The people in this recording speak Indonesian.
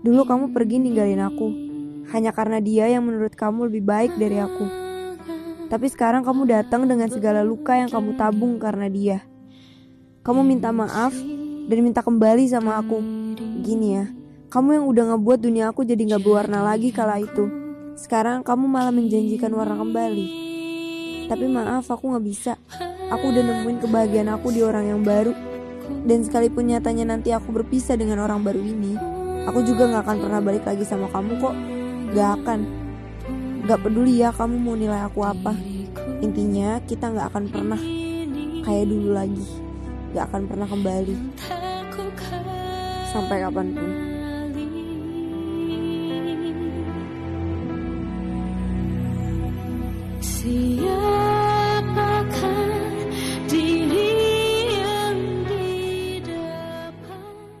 Dulu kamu pergi ninggalin aku, hanya karena dia yang menurut kamu lebih baik dari aku. Tapi sekarang kamu datang dengan segala luka yang kamu tabung karena dia. Kamu minta maaf dan minta kembali sama aku. Gini ya, kamu yang udah ngebuat dunia aku jadi gak berwarna lagi kala itu. Sekarang kamu malah menjanjikan warna kembali. Tapi maaf, aku gak bisa. Aku udah nemuin kebahagiaan aku di orang yang baru. Dan sekalipun nyatanya nanti aku berpisah dengan orang baru ini, aku juga gak akan pernah balik lagi sama kamu kok. Gak akan. Nggak peduli ya kamu mau nilai aku apa. Intinya kita gak akan pernah kayak dulu lagi. Gak akan pernah kembali. Sampai kapan pun. See